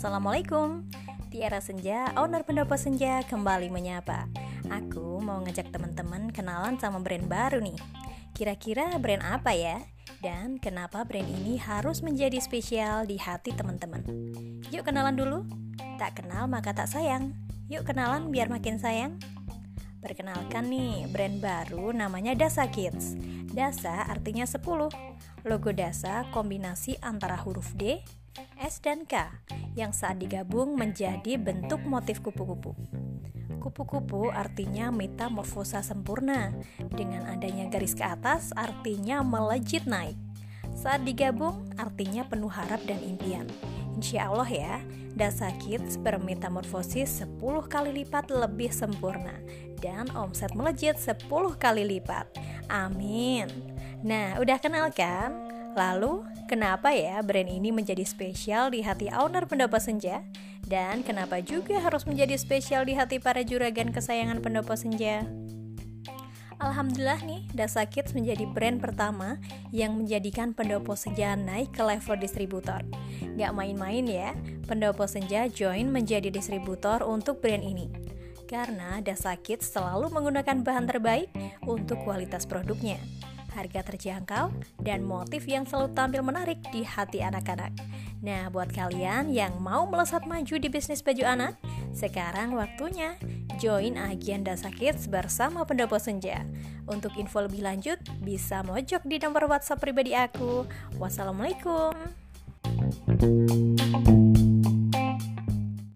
Assalamualaikum Tiara Senja, owner pendopo Senja kembali menyapa. Aku mau ngajak teman-teman kenalan sama brand baru nih. Kira-kira brand apa ya? Dan kenapa brand ini harus menjadi spesial di hati teman-teman? Yuk kenalan dulu. Tak kenal maka tak sayang. Yuk kenalan biar makin sayang Perkenalkan nih, brand baru namanya Dasa Kids Dasa artinya 10 Logo Dasa kombinasi antara huruf D, S, dan K yang saat digabung menjadi bentuk motif kupu-kupu. Kupu-kupu artinya metamorfosa sempurna. Dengan adanya garis ke atas artinya melejit naik. Saat digabung artinya penuh harap dan impian. Insya Allah ya, Dasa Kids bermetamorfosis 10 kali lipat lebih sempurna dan omset melejit 10 kali lipat. Amin. Nah, udah kenal kan? Lalu, kenapa ya brand ini menjadi spesial di hati owner pendopo senja? Dan kenapa juga harus menjadi spesial di hati para juragan kesayangan pendopo senja? Alhamdulillah nih, Dasa Kids menjadi brand pertama yang menjadikan pendopo senja naik ke level distributor. Gak main-main ya, pendopo senja join menjadi distributor untuk brand ini. Karena Dasa Kids selalu menggunakan bahan terbaik untuk kualitas produknya harga terjangkau, dan motif yang selalu tampil menarik di hati anak-anak. Nah, buat kalian yang mau melesat maju di bisnis baju anak, sekarang waktunya join agen Dasa Kids bersama Pendopo Senja. Untuk info lebih lanjut, bisa mojok di nomor WhatsApp pribadi aku. Wassalamualaikum. thank you